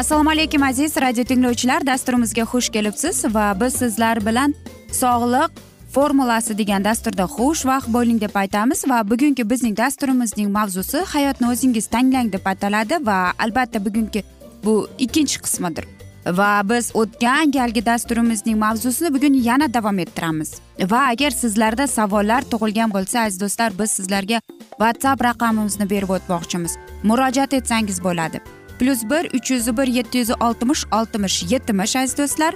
assalomu alaykum aziz radio tinglovchilar. Dasturimizga xush kelibsiz va biz sizlar bilan sog'liq formulasi degan dasturda xushvaqt bo'ling deb aytamiz va bugungi bizning dasturimizning mavzusi hayotni o'zingiz tanglang deb ataladi va albatta bugungi bu ikkinchi qismidir. Va biz o'tgan galgi dasturimizning mavzusini bugun yana davom ettiramiz. Va agar sizlarda savollar tug'ilgan bo'lsa aziz do'stlar biz sizlarga whatsapp raqamimizni berib o'tmoqchimiz. Murojaat etsangiz bo'ladi. Plyus bir uch yuz bir yetti yuz oltmish oltmish yetmish aziz do'stlar.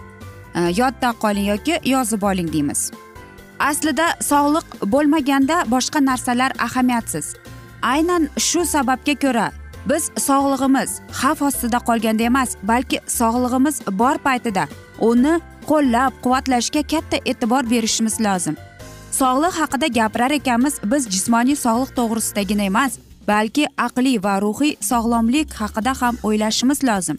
Э, yodda qoling yoki yozib oling deymiz. Aslida sog'liq bo'lmaganda boshqa narsalar ahamiyatsiz. Aynan shu sababga ko'ra biz sog'lig'imiz xavf ostida qolganda emas balki sog'lig'imiz bor paytida uni qo'llab quvvatlashga katta e'tibor berishimiz lozim. Sog'liq haqida gapirar ekanmiz biz jismoniy sog'liq to'g'risidagina emas balki aqliy va ruhiy sog'lomlik haqida ham o'ylashimiz lozim.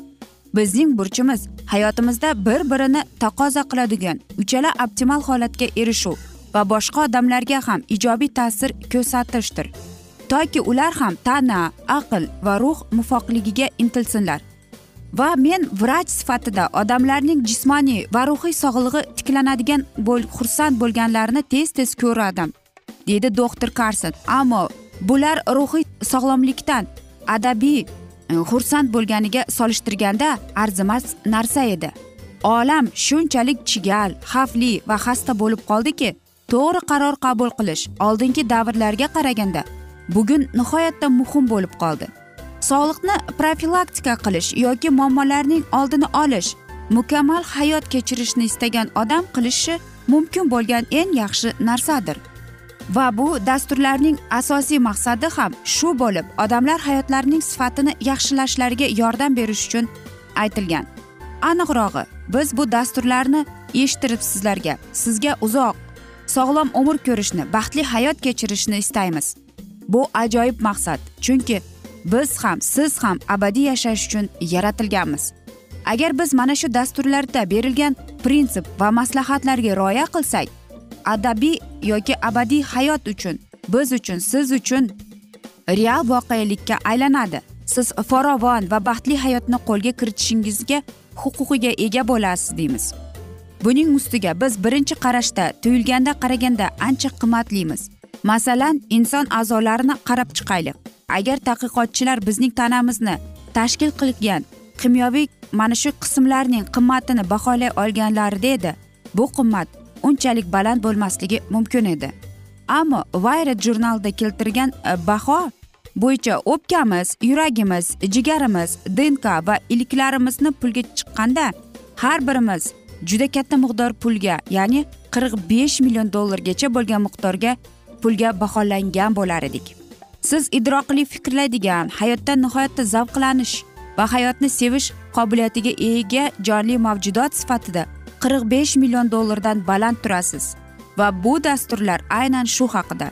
Bizning burchimiz hayotimizda bir birini taqozo qiladigan uchala optimal holatga erishuv va boshqa odamlarga ham ijobiy ta'sir ko'rsatishdir. Toki ular ham tana aql va ruh mufoqligiga intilsinlar. Va men vrach sifatida odamlarning jismoniy va ruhiy sog'lig'i tiklanadigan bo'l xursand bo'lganlarini tez tez ko'radim deydi doktor karson. Ammo bular ruhiy sog'lomlikdan adabiy e, xursand bo'lganiga solishtirganda arzimas narsa edi. Olam shunchalik chigal xavfli va xasta bo'lib qoldiki to'g'ri qaror qabul qilish oldingi davrlarga qaraganda bugun nihoyatda muhim bo'lib qoldi. Sog'liqni profilaktika qilish yoki muammolarning oldini olish mukammal hayot kechirishni istagan odam qilishi mumkin bo'lgan eng yaxshi narsadir. Va bu dasturlarning asosiy maqsadi ham shu bo'lib odamlar hayotlarining sifatini yaxshilashlariga yordam berish uchun aytilgan. Aniqrog'i biz bu dasturlarni eshittirib sizlarga sizga uzoq sog'lom umr ko'rishni baxtli hayot kechirishni istaymiz. Bu ajoyib maqsad chunki biz ham siz ham abadiy yashash uchun yaratilganmiz. Agar biz mana shu dasturlarda berilgan prinsip va maslahatlarga rioya qilsak adabiy yoki abadiy hayot uchun biz uchun siz uchun real voqelikka aylanadi. Siz farovon va baxtli hayotni qo'lga kiritishingizga huquqiga ega bo'lasiz deymiz. Buning ustiga biz birinchi qarashda tuyulganda qaraganda ancha qimmatlimiz. Masalan inson a'zolarini qarab chiqaylik. Agar tadqiqotchilar bizning tanamizni tashkil qilgan kimyoviy mana shu qismlarning qimmatini baholay olganlarida edi bu qimmat unchalik baland bo'lmasligi mumkin edi. Ammo wired jurnalida keltirgan e, baho bo'yicha o'pkamiz yuragimiz jigarimiz dnk va iliklarimizni pulga chiqqanda har birimiz juda katta miqdor pulga ya'ni qirq besh million dollargacha bo'lgan miqdorga pulga baholangan bo'lar edik. Siz idroqli fikrlaydigan hayotdan nihoyatda zavqlanish va hayotni sevish qobiliyatiga ega jonli mavjudot sifatida qirq besh million dollardan baland turasiz. Va bu dasturlar aynan shu haqida.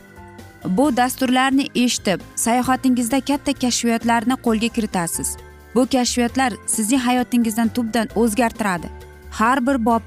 Bu dasturlarni eshitib sayohatingizda katta kashfiyotlarni qo'lga kiritasiz. Bu kashfiyotlar sizning hayotingizdan tubdan o'zgartiradi. Har bir bob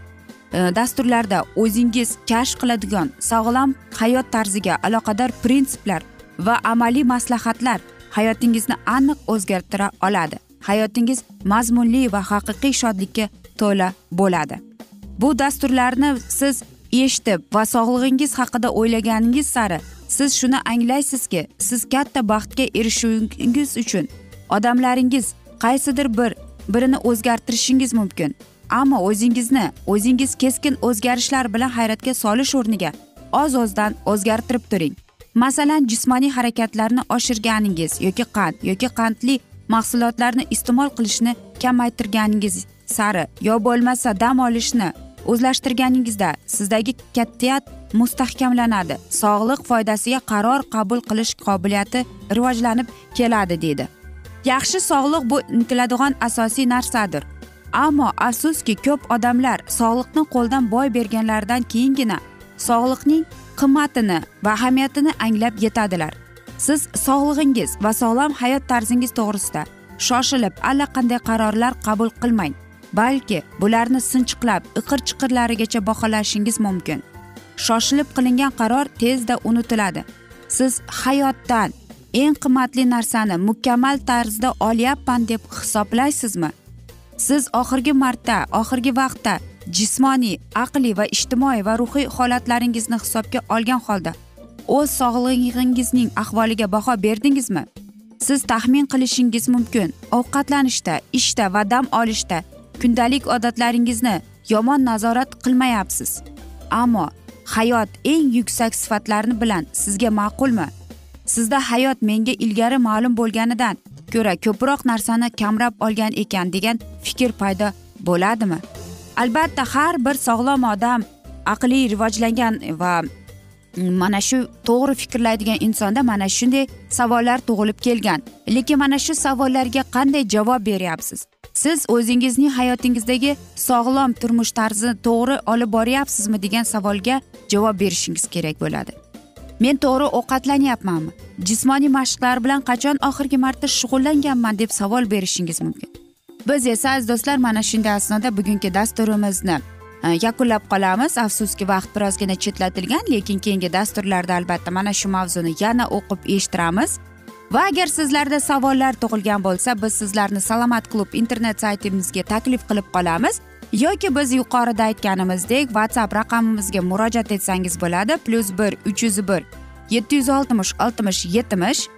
e, dasturlarda o'zingiz kashf qiladigan sog'lom hayot tarziga aloqador prinsiplar va amaliy maslahatlar hayotingizni aniq o'zgartira oladi. Hayotingiz mazmunli va haqiqiy shodlikka to'la bo'ladi. Bu dasturlarni siz eshitib va sog'lig'ingiz haqida o'ylaganingiz sari siz shuni anglaysizki siz katta baxtga erishishingiz uchun odamlaringiz qaysidir bir birini o'zgartirishingiz mumkin. Ammo o'zingizni o'zingiz keskin o'zgarishlar bilan hayratga solish o'rniga oz ozdan o'zgartirib turing. Masalan jismoniy harakatlarni oshirganingiz yoki qand yoki qandli mahsulotlarni iste'mol qilishni kamaytirganingiz sari yo bo'lmasa dam olishni o'zlashtirganingizda sizdagi kattiyat mustahkamlanadi. Sog'liq foydasiga qaror qabul qilish qobiliyati rivojlanib keladi deydi yaxshi sog'liq bu intiladigan asosiy narsadir. Ammo afsuski ko'p odamlar sog'liqni qo'ldan boy berganlaridan keyingina sog'liqning qimmatini va ahamiyatini anglab yetadilar. Siz sog'lig'ingiz va sog'lom hayot tarzingiz to'g'risida shoshilib allaqanday qarorlar qabul qilmang. Balki bularni sinchiqlab iqir chiqirlarigacha baholashingiz mumkin. Shoshilib qilingan qaror tezda unutiladi. Siz hayotdan eng qimmatli narsani mukammal tarzda olyapman deb hisoblaysizmi? Siz oxirgi marta oxirgi vaqtda jismoniy aqliy va ijtimoiy va ruhiy holatlaringizni hisobga olgan holda o'z sog'lig'ingizning ahvoliga baho berdingizmi? Siz taxmin qilishingiz mumkin. Ovqatlanishda ishda va dam olishda kundalik odatlaringizni yomon nazorat qilmayapsiz. Ammo hayot eng yuksak sifatlarni bilan sizga ma'qulmi? Sizda hayot menga ilgari ma'lum bo'lganidan ko'ra ko'proq narsani kamrab olgan ekan degan fikr paydo bo'ladimi? Albatta har bir sog'lom odam aqliy rivojlangan va mana shu to'g'ri fikrlaydigan insonda mana shunday savollar tug'ilib kelgan. Lekin mana shu savollarga qanday javob beryapsiz? Siz o'zingizning hayotingizdagi sog'lom turmush tarzi to'g'ri olib boryapsizmi degan savolga javob berishingiz kerak bo'ladi. Men to'g'ri ovqatlanyapmanmi? Jismoniy mashqlar bilan qachon oxirgi marta shug'ullanganman deb savol berishingiz mumkin. Biz esa aziz do'stlar mana shunday asnoda bugungi dasturimizni yakunlab qolamiz. Afsuski vaqt birozgina chetlatilgan lekin keyingi dasturlarda albatta mana shu mavzuni yana o'qib eshittiramiz. Va agar sizlarda savollar tug'ilgan bo'lsa biz sizlarni salomat klub internet saytimizga taklif qilib qolamiz. Yoki biz yuqorida aytganimizdek whatsapp raqamimizga murojaat etsangiz bo'ladi. Plyus bir uch yuz bir yetti yuz oltmish oltmish yetmish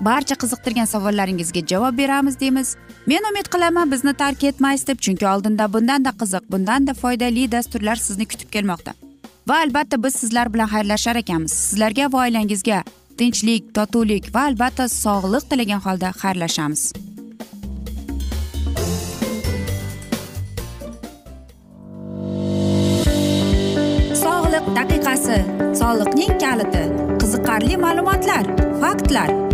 barcha qiziqtirgan savollaringizga javob beramiz deymiz. Men umid qilaman bizni tark etmaysiz deb chunki oldinda bundanda qiziq bundanda foydali dasturlar sizni kutib kelmoqda. Va albatta biz sizlar bilan xayrlashar ekanmiz. Sizlarga va oilangizga tinchlik totuvlik va albatta sog'lik tilagan holda xayrlashamiz. Sog'liq daqiqasi soliqning kaliti qiziqarli ma'lumotlar faktlar.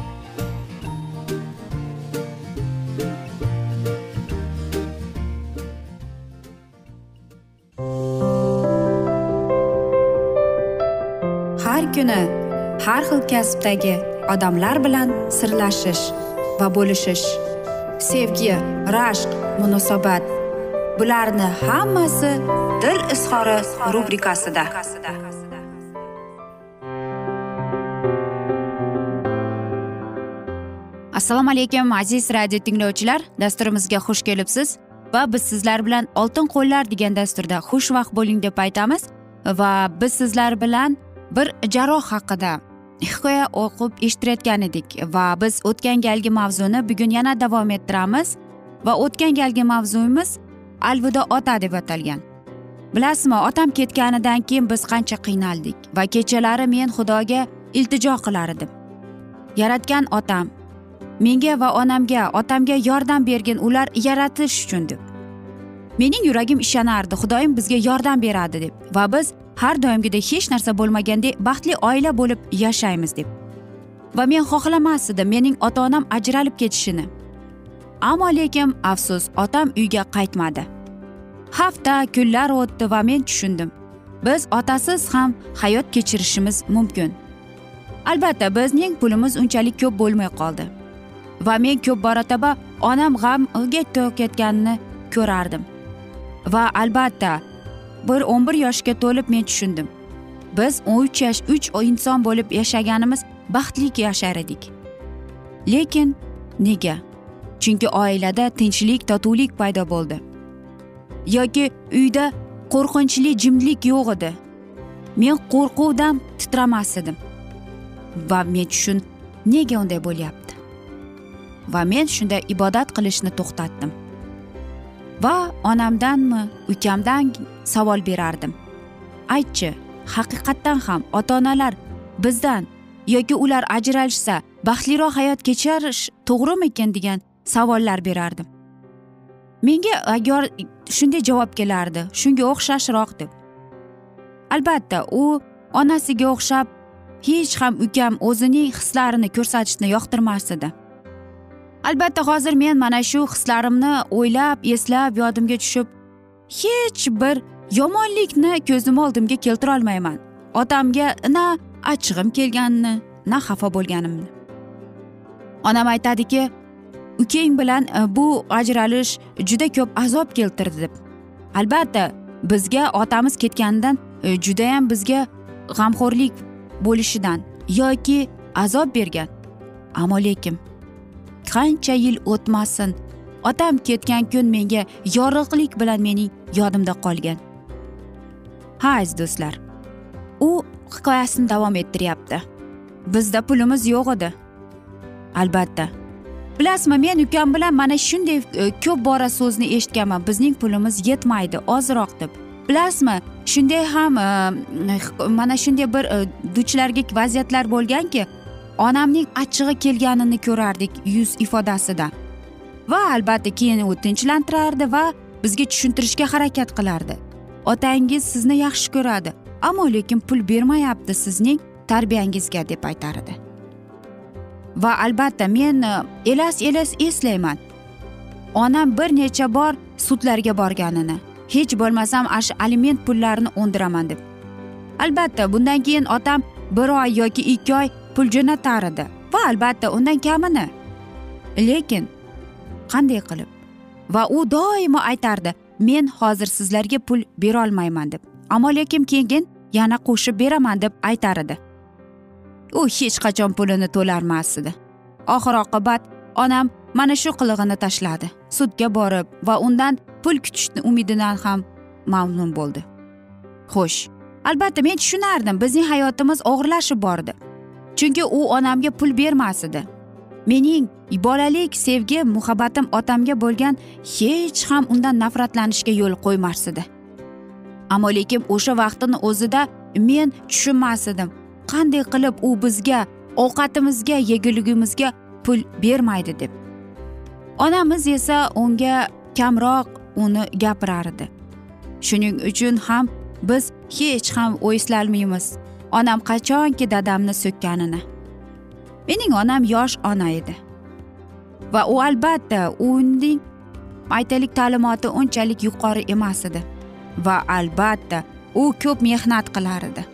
Kuni har xil kasbdagi odamlar bilan sirlashish va bo'lishish sevgi rashq munosabat bularni hammasi dil izhori rubrikasida. Assalomu alaykum aziz radio tinglovchilar. Dasturimizga xush kelibsiz va biz sizlar bilan oltin qo'llar degan dasturda xushvaqt bo'ling deb aytamiz va biz sizlar bilan bir jarroh haqida hikoya o'qib eshittirayotgan edik va biz o'tgan galgi mavzuni bugun yana davom ettiramiz va o'tgan galgi mavzuyimiz alvido ota deb atalgan. Bilasizmi otam ketganidan keyin biz qancha qiynaldik va kechalari men xudoga iltijo qilar edim yaratgan otam menga va onamga otamga yordam bergin ular yaratish uchun deb. Mening yuragim ishonardi xudoyim bizga yordam beradi deb va biz har doimgidek hech narsa bo'lmagandek baxtli oila bo'lib yashaymiz deb. Va men xohlamas edim mening ota onam ajralib ketishini. Ammo lekin afsus otam uyga qaytmadi. Hafta kunlar o'tdi va men tushundim. Biz otasiz ham hayot kechirishimiz mumkin. Albatta bizning pulimiz unchalik ko'p bo'lmay qoldi. Va men ko'p marotaba onam g'amga to'kayotganini ko'rardim. Va albatta bir o'n bir yoshga to'lib men tushundim. Biz uch yosh uch inson bo'lib yashaganimiz baxtli yashar edik. Lekin nega? Chunki oilada tinchlik totuvlik paydo bo'ldi. Yoki uyda qo'rqinchli jimlik yo'q edi. Men qo'rquvdan titramas edim. Va men tushun nega unday bo'lyapti? Va men shunda ibodat qilishni to'xtatdim. Va onamdanmi ukamdan savol berardim. Aytchi haqiqatdan ham ota onalar bizdan yoki ular ajralishsa baxtliroq hayot kechirish to'g'rimikin degan savollar berardim. Menga agar shunday javob kelardi shunga o'xshashroq deb. Albatta u onasiga o'xshab hech ham ukam o'zining hislarini ko'rsatishni yoqtirmas edi albatta hozir men mana shu hislarimni o'ylab eslab yodimga tushib hech bir yomonlikni ko'zim oldimga keltirolmayman. Otamga na achchig'im kelganini na xafa bo'lganimni. Onam aytadiki ukang bilan e, bu ajralish juda ko'p azob keltirdi deb. Albatta bizga otamiz ketganidan e, judayam bizga g'amxo'rlik bo'lishidan yoki azob bergan. Ammo lekin qancha yil o'tmasin. Otam ketgan kun menga yorug'lik bilan mening yodimda qolgan. Ha aziz do'stlar u hikoyasini davom ettiryapti. Bizda pulimiz yo'q edi. Albatta. Bilasizmi men ukam bilan mana shunday e, ko'p bora so'zni eshitganman. Bizning pulimiz yetmaydi ozroq deb. Bilasizmi shunday ham e, mana shunday bir e, duchlarga vaziyatlar bo'lganki onamning achchig'i kelganini ko'rardik yuz ifodasida va albatta keyin u tinchlantirardi va bizga tushuntirishga harakat qilardi. Otangiz sizni yaxshi ko'radi ammo lekin pul bermayapti sizning tarbiyangizga deb aytar edi va albatta men e, elas elas eslayman. Onam bir necha bor sudlarga borganini hech bo'lmasam ash aliment pullarini undiraman deb. Albatta bundan keyin otam bir oy yoki ikki oy pul jo'natar edi va albatta undan kamini. Lekin qanday qilib? Va u doimo aytardi men hozir sizlarga pul berolmayman deb. Ammo lekin keyin yana qo'shib beraman deb aytar edi u hech qachon pulini to'larmas edi. Oxir oqibat onam mana shu qilig'ini tashladi. Sudga borib va undan pul kutishni umididan ham mamnun bo'ldi. Xo'sh albatta men tushunardim. Bizning hayotimiz og'irlashib bordi. Chunki u onamga pul bermas edi. Mening bolalik sevgi muhabbatim otamga bo'lgan hech ham undan nafratlanishga yo'l qo'ymas edi. Ammo lekin o'sha vaqtini o'zida men tushunmas edim. Qanday qilib u bizga ovqatimizga yeguligimizga pul bermaydi deb. Onamiz esa unga kamroq uni gapirar edi. Shuning uchun ham biz hech ham eslolmaymiz onam qachonki dadamni so'kkanini. Mening onam yosh ona edi. Va u albatta uning aytaylik ta'limoti unchalik yuqori emas edi. Va albatta u ko'p mehnat qilar edi.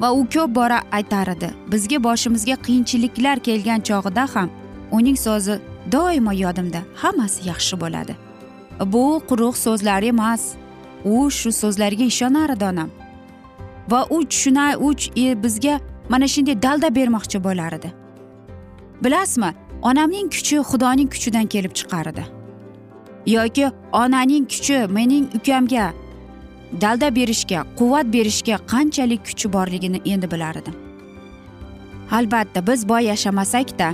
Va u ko'p bora aytar edi. Bizga boshimizga qiyinchiliklar kelgan chog'ida ham uning so'zi doimo yodimda hammasi yaxshi bo'ladi. Bu quruq so'zlar emas. U shu so'zlarga ishonar edi onam. Va u tushuna u e bizga mana shunday dalda bermoqchi bo'lar edi bilasizmi onamning kuchi xudoning kuchidan kelib chiqar edi yoki onaning kuchi mening ukamga dalda berishga quvvat berishga qanchalik kuchi borligini endi bilar edim albatta biz boy yashamasakda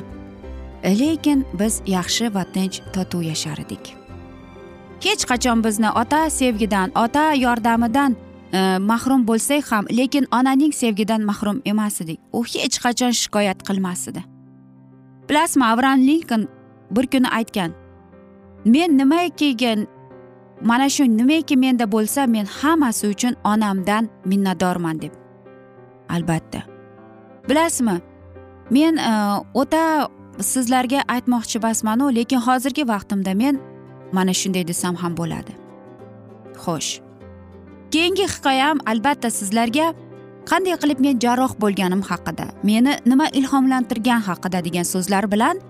lekin biz yaxshi va tinch totuv yashar edik. Hech qachon bizni ota sevgidan ota yordamidan E, mahrum bo'lsak ham lekin onaning sevgidan mahrum emas edik. U hech qachon shikoyat qilmas edi. Bilasizmi avram linkoln bir kuni aytgan men nimakiga mana shu nimaki menda bo'lsa men hammasi uchun onamdan minnatdorman deb. Albatta. Bilasizmi men e, o'ta sizlarga aytmoqchi emasmanu lekin hozirgi vaqtimda men mana shunday desam ham bo'ladi. Xo'sh. Keyingi hikoyam albatta sizlarga qanday qilib men jarroh bo'lganim haqida meni nima ilhomlantirgan haqida degan so'zlar bilan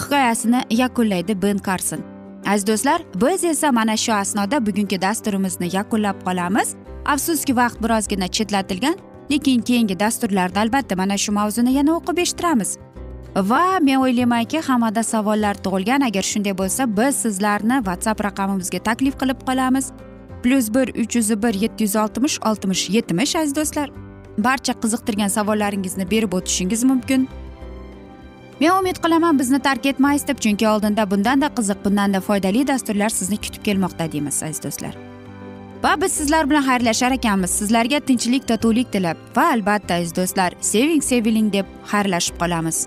hikoyasini yakunlaydi ben karson aziz do'stlar biz esa mana shu asnoda bugungi dasturimizni yakunlab qolamiz. Afsuski vaqt birozgina chetlatilgan lekin keyingi dasturlarda albatta mana shu mavzuni yana o'qib eshittiramiz. Va men o'ylaymanki hammada savollar tug'ilgan. Agar shunday bo'lsa biz sizlarni whatsapp raqamimizga taklif qilib qolamiz. Plyus bir uch yuz bir yetti yuz oltmish oltmish yetmish aziz do'stlar. Barcha qiziqtirgan savollaringizni berib o'tishingiz mumkin. Men umid qilaman bizni tark etmaysiz deb chunki oldinda bundanda qiziq bundanda foydali dasturlar sizni kutib kelmoqda deymiz aziz do'stlar. Va biz sizlar bilan xayrlashar ekanmiz. Sizlarga tinchlik totuvlik tilab va albatta aziz do'stlar seving seviling deb xayrlashib qolamiz.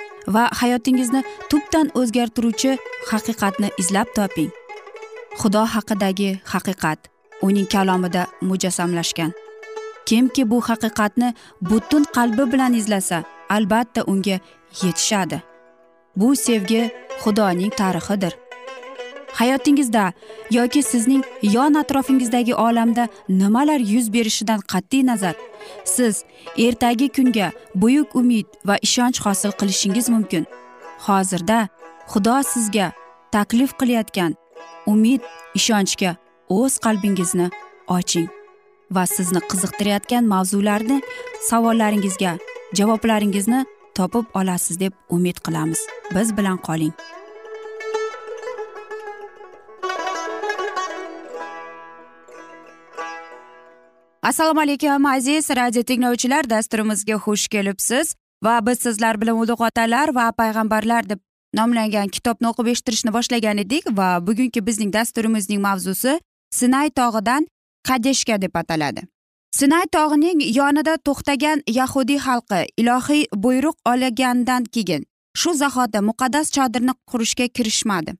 va hayotingizni tubdan o'zgartiruvchi haqiqatni izlab toping. Xudo haqidagi haqiqat uning kalomida mujassamlashgan. Kimki bu haqiqatni butun qalbi bilan izlasa albatta unga yetishadi. Bu sevgi xudoning tarixidir. Hayotingizda yoki sizning yon atrofingizdagi olamda nimalar yuz berishidan qat'iy nazar? Siz ertagi kunga buyuk umid va ishonch hosil qilishingiz mumkin. Hozirda xudo sizga taklif qilayotgan umid ishonchga o'z qalbingizni oching va sizni qiziqtirayotgan mavzularni savollaringizga javoblaringizni topib olasiz deb umid qilamiz. Biz bilan qoling. Assalomu alaykum aziz radio tinglovchilar dasturimizga xush kelibsiz va biz sizlar bilan ulug' otalar va payg'ambarlar deb nomlangan kitobni o'qib eshittirishni boshlagan edik va bugungi bizning dasturimizning mavzusi sinay tog'idan kadeshka deb ataladi. Sinay tog'ining yonida to'xtagan yahudiy xalqi ilohiy buyruq olgandan keyin shu zahoti muqaddas chodirni qurishga kirishmadi.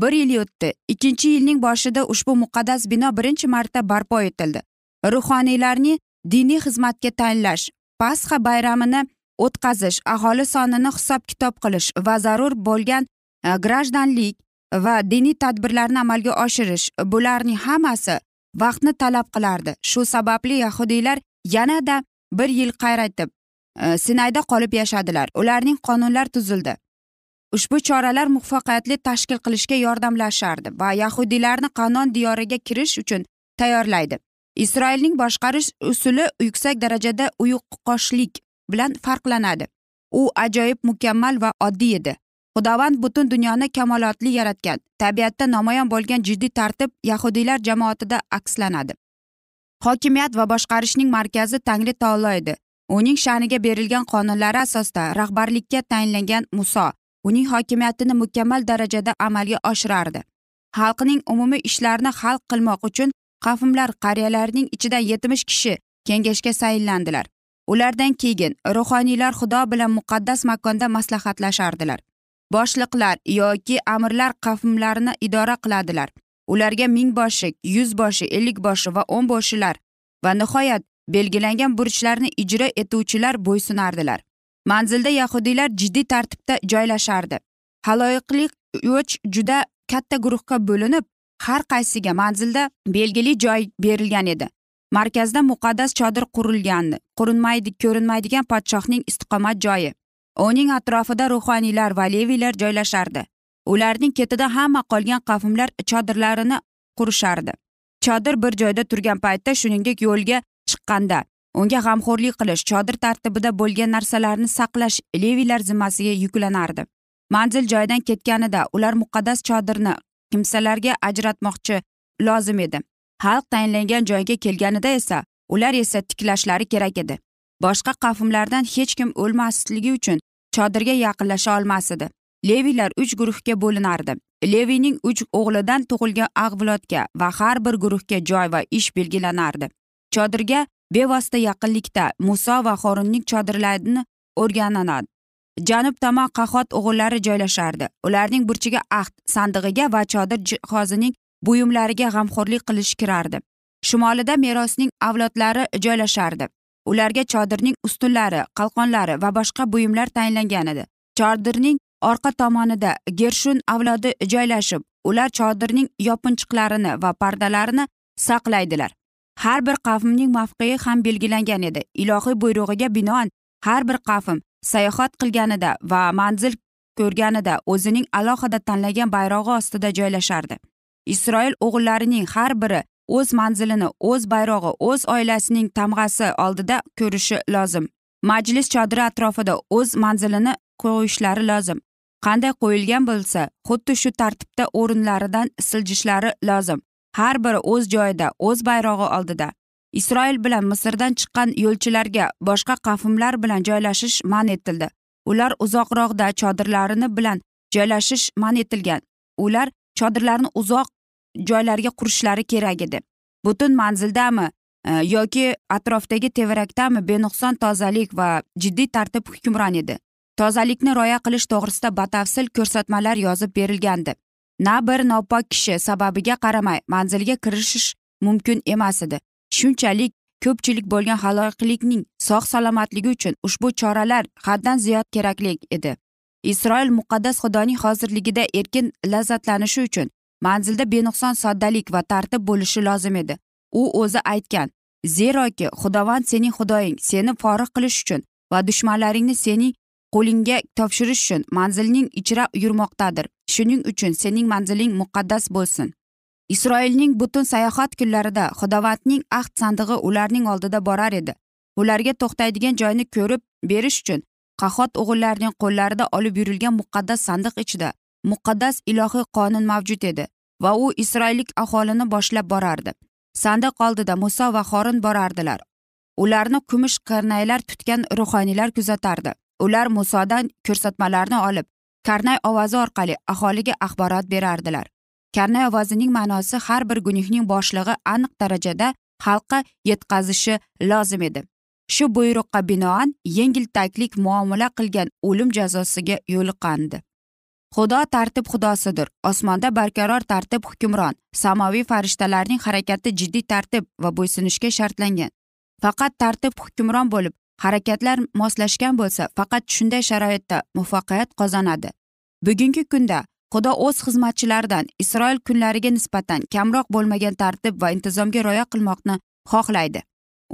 Bir yil o'tdi ikkinchi yilning boshida ushbu muqaddas bino birinchi marta barpo etildi. Ruhoniylarni diniy xizmatga tayinlash pasxa bayramini o'tkazish aholi sonini hisob kitob qilish va zarur bo'lgan e, grajdanlik va diniy tadbirlarni amalga oshirish bularning hammasi vaqtni talab qilardi. Shu sababli yahudiylar yanada bir yil qayraytib e, sinayda qolib yashadilar. Ularning qonunlar tuzildi. Ushbu choralar muvaffaqiyatli tashkil qilishga yordamlashardi va yahudiylarni qanon diyoriga kirish uchun tayyorlaydi. Isroilning boshqarish usuli yuksak darajada uyuqqoshlik bilan farqlanadi. U ajoyib mukammal va oddiy edi. Xudovand butun dunyoni kamolotli yaratgan tabiatda namoyon bo'lgan jiddiy tartib yahudiylar jamoatida akslanadi. Hokimiyat va boshqarishning markazi tangri taolo edi. Uning sha'niga berilgan qonunlari asosida rahbarlikka tayinlangan muso uning hokimiyatini mukammal darajada amalga oshirardi. Xalqning umumiy ishlarini hal qilmoq uchun qavmlar qariyalarning ichidan yetmish kishi kengashga saylandilar ulardan keyin ruhoniylar xudo bilan muqaddas makonda maslahatlashardilar. Boshliqlar yoki amirlar qavmlarni idora qiladilar. Ularga mingboshi yuzboshi ellikboshi va o'nboshilar va nihoyat belgilangan burchlarni ijro etuvchilar bo'ysunardilar manzilda yahudiylar jiddiy tartibda joylashardi haloyiqlik yo'ch juda katta guruhga bo'linib har qaysiga manzilda belgili joy berilgan edi. Markazda muqaddas chodir qurilgandi. Qurinmaydi ko'rinmaydigan podshohning istiqomat joyi. Uning atrofida ruhoniylar va leviylar joylashardi. Ularning ketida hamma qolgan qavmlar chodirlarini qurishardi. Chodir bir joyda turgan paytda shuningdek yo'lga chiqqanda unga g'amxo'rlik qilish chodir tartibida bo'lgan narsalarni saqlash leviylar zimmasiga yuklanardi. Manzil joydan ketganida ular muqaddas chodirni kimsalarga ajratmoqchi lozim edi. Xalq tayinlangan joyga kelganida esa ular esa tiklashlari kerak edi. Boshqa qavmlardan hech kim o'lmasligi uchun chodirga yaqinlasha olmas edi leviylar uch guruhga bo'linardi. Leviyning uch o'g'lidan tug'ilgan avlodga va har bir guruhga joy va ish belgilanardi. Chodirga bevosita yaqinlikda muso va xorinning chodirlarini o'rganadi janub tomon qahot o'g'illari joylashardi. Ularning burchiga ahd sandig'iga va chodir jihozining buyumlariga g'amxo'rlik qilish kirardi. Shimolida merosning avlodlari joylashardi. Ularga chodirning ustunlari qalqonlari va boshqa buyumlar tayinlangan edi. Chodirning orqa tomonida gershun avlodi joylashib ular chodirning yopinchiqlarini va pardalarini saqlaydilar. Har bir qavmning mavqei ham belgilangan edi. Ilohiy buyrug'iga binoan har bir qavm sayohat qilganida va manzil ko'rganida o'zining alohida tanlagan bayrog'i ostida joylashardi. Isroil o'g'illarining har biri o'z manzilini o'z bayrog'i o'z oilasining tamg'asi oldida ko'rishi lozim. Majlis chodiri atrofida o'z manzilini qo'yishlari lozim. Qanday qo'yilgan bo'lsa xuddi shu tartibda o'rinlaridan siljishlari lozim. Har biri o'z joyida o'z bayrog'i oldida. Isroil bilan misrdan chiqqan yo'lchilarga boshqa qavmlar bilan joylashish man etildi. Ular uzoqroqda chodirlarini bilan joylashish man etilgan. Ular chodirlarni uzoq joylarga qurishlari kerak edi. Butun manzildami e, yoki atrofdagi tevarakdami benuqson tozalik va jiddiy tartib hukmron edi. Tozalikni rioya qilish to'g'risida batafsil ko'rsatmalar yozib berilgandi. Na bir nopok kishi sababiga qaramay manzilga kirishish mumkin emas edi. Shunchalik ko'pchilik bo'lgan haloyiqlikning sog' salomatligi uchun ushbu choralar haddan ziyod kerakli edi. Isroil muqaddas xudoning hozirligida erkin lazzatlanishi uchun manzilda benuqson soddalik va tartib bo'lishi lozim edi. U o'zi aytgan zeroki xudovand sening xudoying seni forig' qilish uchun va dushmanlaringni sening qo'lingga topshirish uchun manzilning ichra yurmoqdadir. Shuning uchun sening manziling muqaddas bo'lsin. Isroilning butun sayohat kunlarida xudovandning ahd sandig'i ularning oldida borar edi. Ularga to'xtaydigan joyni ko'rib berish uchun qahot o'g'illarining qo'llarida olib yurilgan muqaddas sandiq ichida muqaddas ilohiy qonun mavjud edi va u isroillik aholini boshlab borardi. Sandiq oldida muso va xorin borardilar. Ularni kumush karnaylar tutgan ruhoniylar kuzatardi. Ular musodan ko'rsatmalarni olib karnay ovozi orqali aholiga axborot berardilar. Karnay ovozining ma'nosi har bir gunohning boshlig'i aniq darajada xalqqa yetkazishi lozim edi. Shu buyruqqa binoan yengiltaklik muomala qilgan o'lim jazosiga yo'liqqandi xudo tartib xudosidir osmonda barqaror tartib hukmron samoviy farishtalarning harakati jiddiy tartib va bo'ysunishga shartlangan. Faqat tartib hukmron bo'lib harakatlar moslashgan bo'lsa faqat shunday sharoitda muvaffaqiyat qozonadi. Bugungi kunda xudo o'z xizmatchilaridan isroil kunlariga nisbatan kamroq bo'lmagan tartib va intizomga rioya qilmoqni xohlaydi.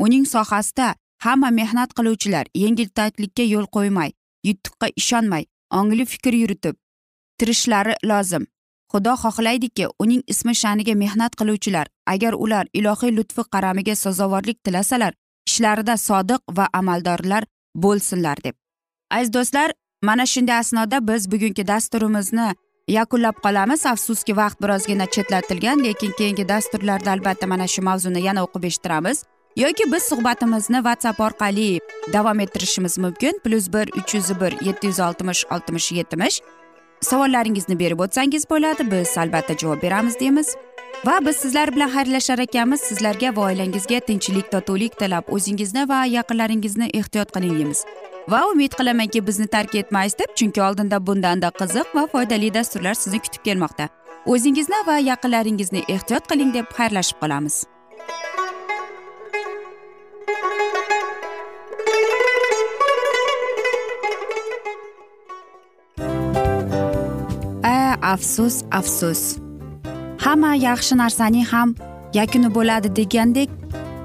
Uning sohasida hamma mehnat qiluvchilar yengiltaklikka yo'l qo'ymay yutuqqa ishonmay ongli fikr yuritib tirishlari lozim. Xudo xohlaydiki uning ismi sha'niga mehnat qiluvchilar agar ular ilohiy lutfi qaramiga sazovorlik tilasalar ishlarida sodiq va amaldorlar bo'lsinlar deb. Aziz do'stlar mana shunday asnoda biz bugungi dasturimizni yakunlab qolamiz. Afsuski vaqt birozgina chetlatilgan lekin keyingi dasturlarda albatta mana shu mavzuni yana o'qib eshittiramiz. Yoki biz suhbatimizni whatsapp orqali davom ettirishimiz mumkin. Plyus bir uch yuz bir yetti yuz oltmish oltmish yetmish. Savollaringizni berib o'tsangiz bo'ladi. Biz albatta javob beramiz deymiz. Va biz sizlar bilan xayrlashar ekanmiz. Sizlarga va oilangizga tinchlik totuvlik tilab o'zingizni va yaqinlaringizni ehtiyot qiling deymiz. Va umid qilamanki bizni tark etmaysiz deb chunki oldinda bundanda qiziq va foydali dasturlar sizni kutib kelmoqda. O'zingizni va yaqinlaringizni ehtiyot qiling deb xayrlashib qolamiz. A afsus afsus. Hamma yaxshi narsaning ham yakuni bo'ladi degandek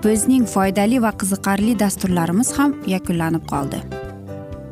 bizning foydali va qiziqarli dasturlarimiz ham yakunlanib qoldi.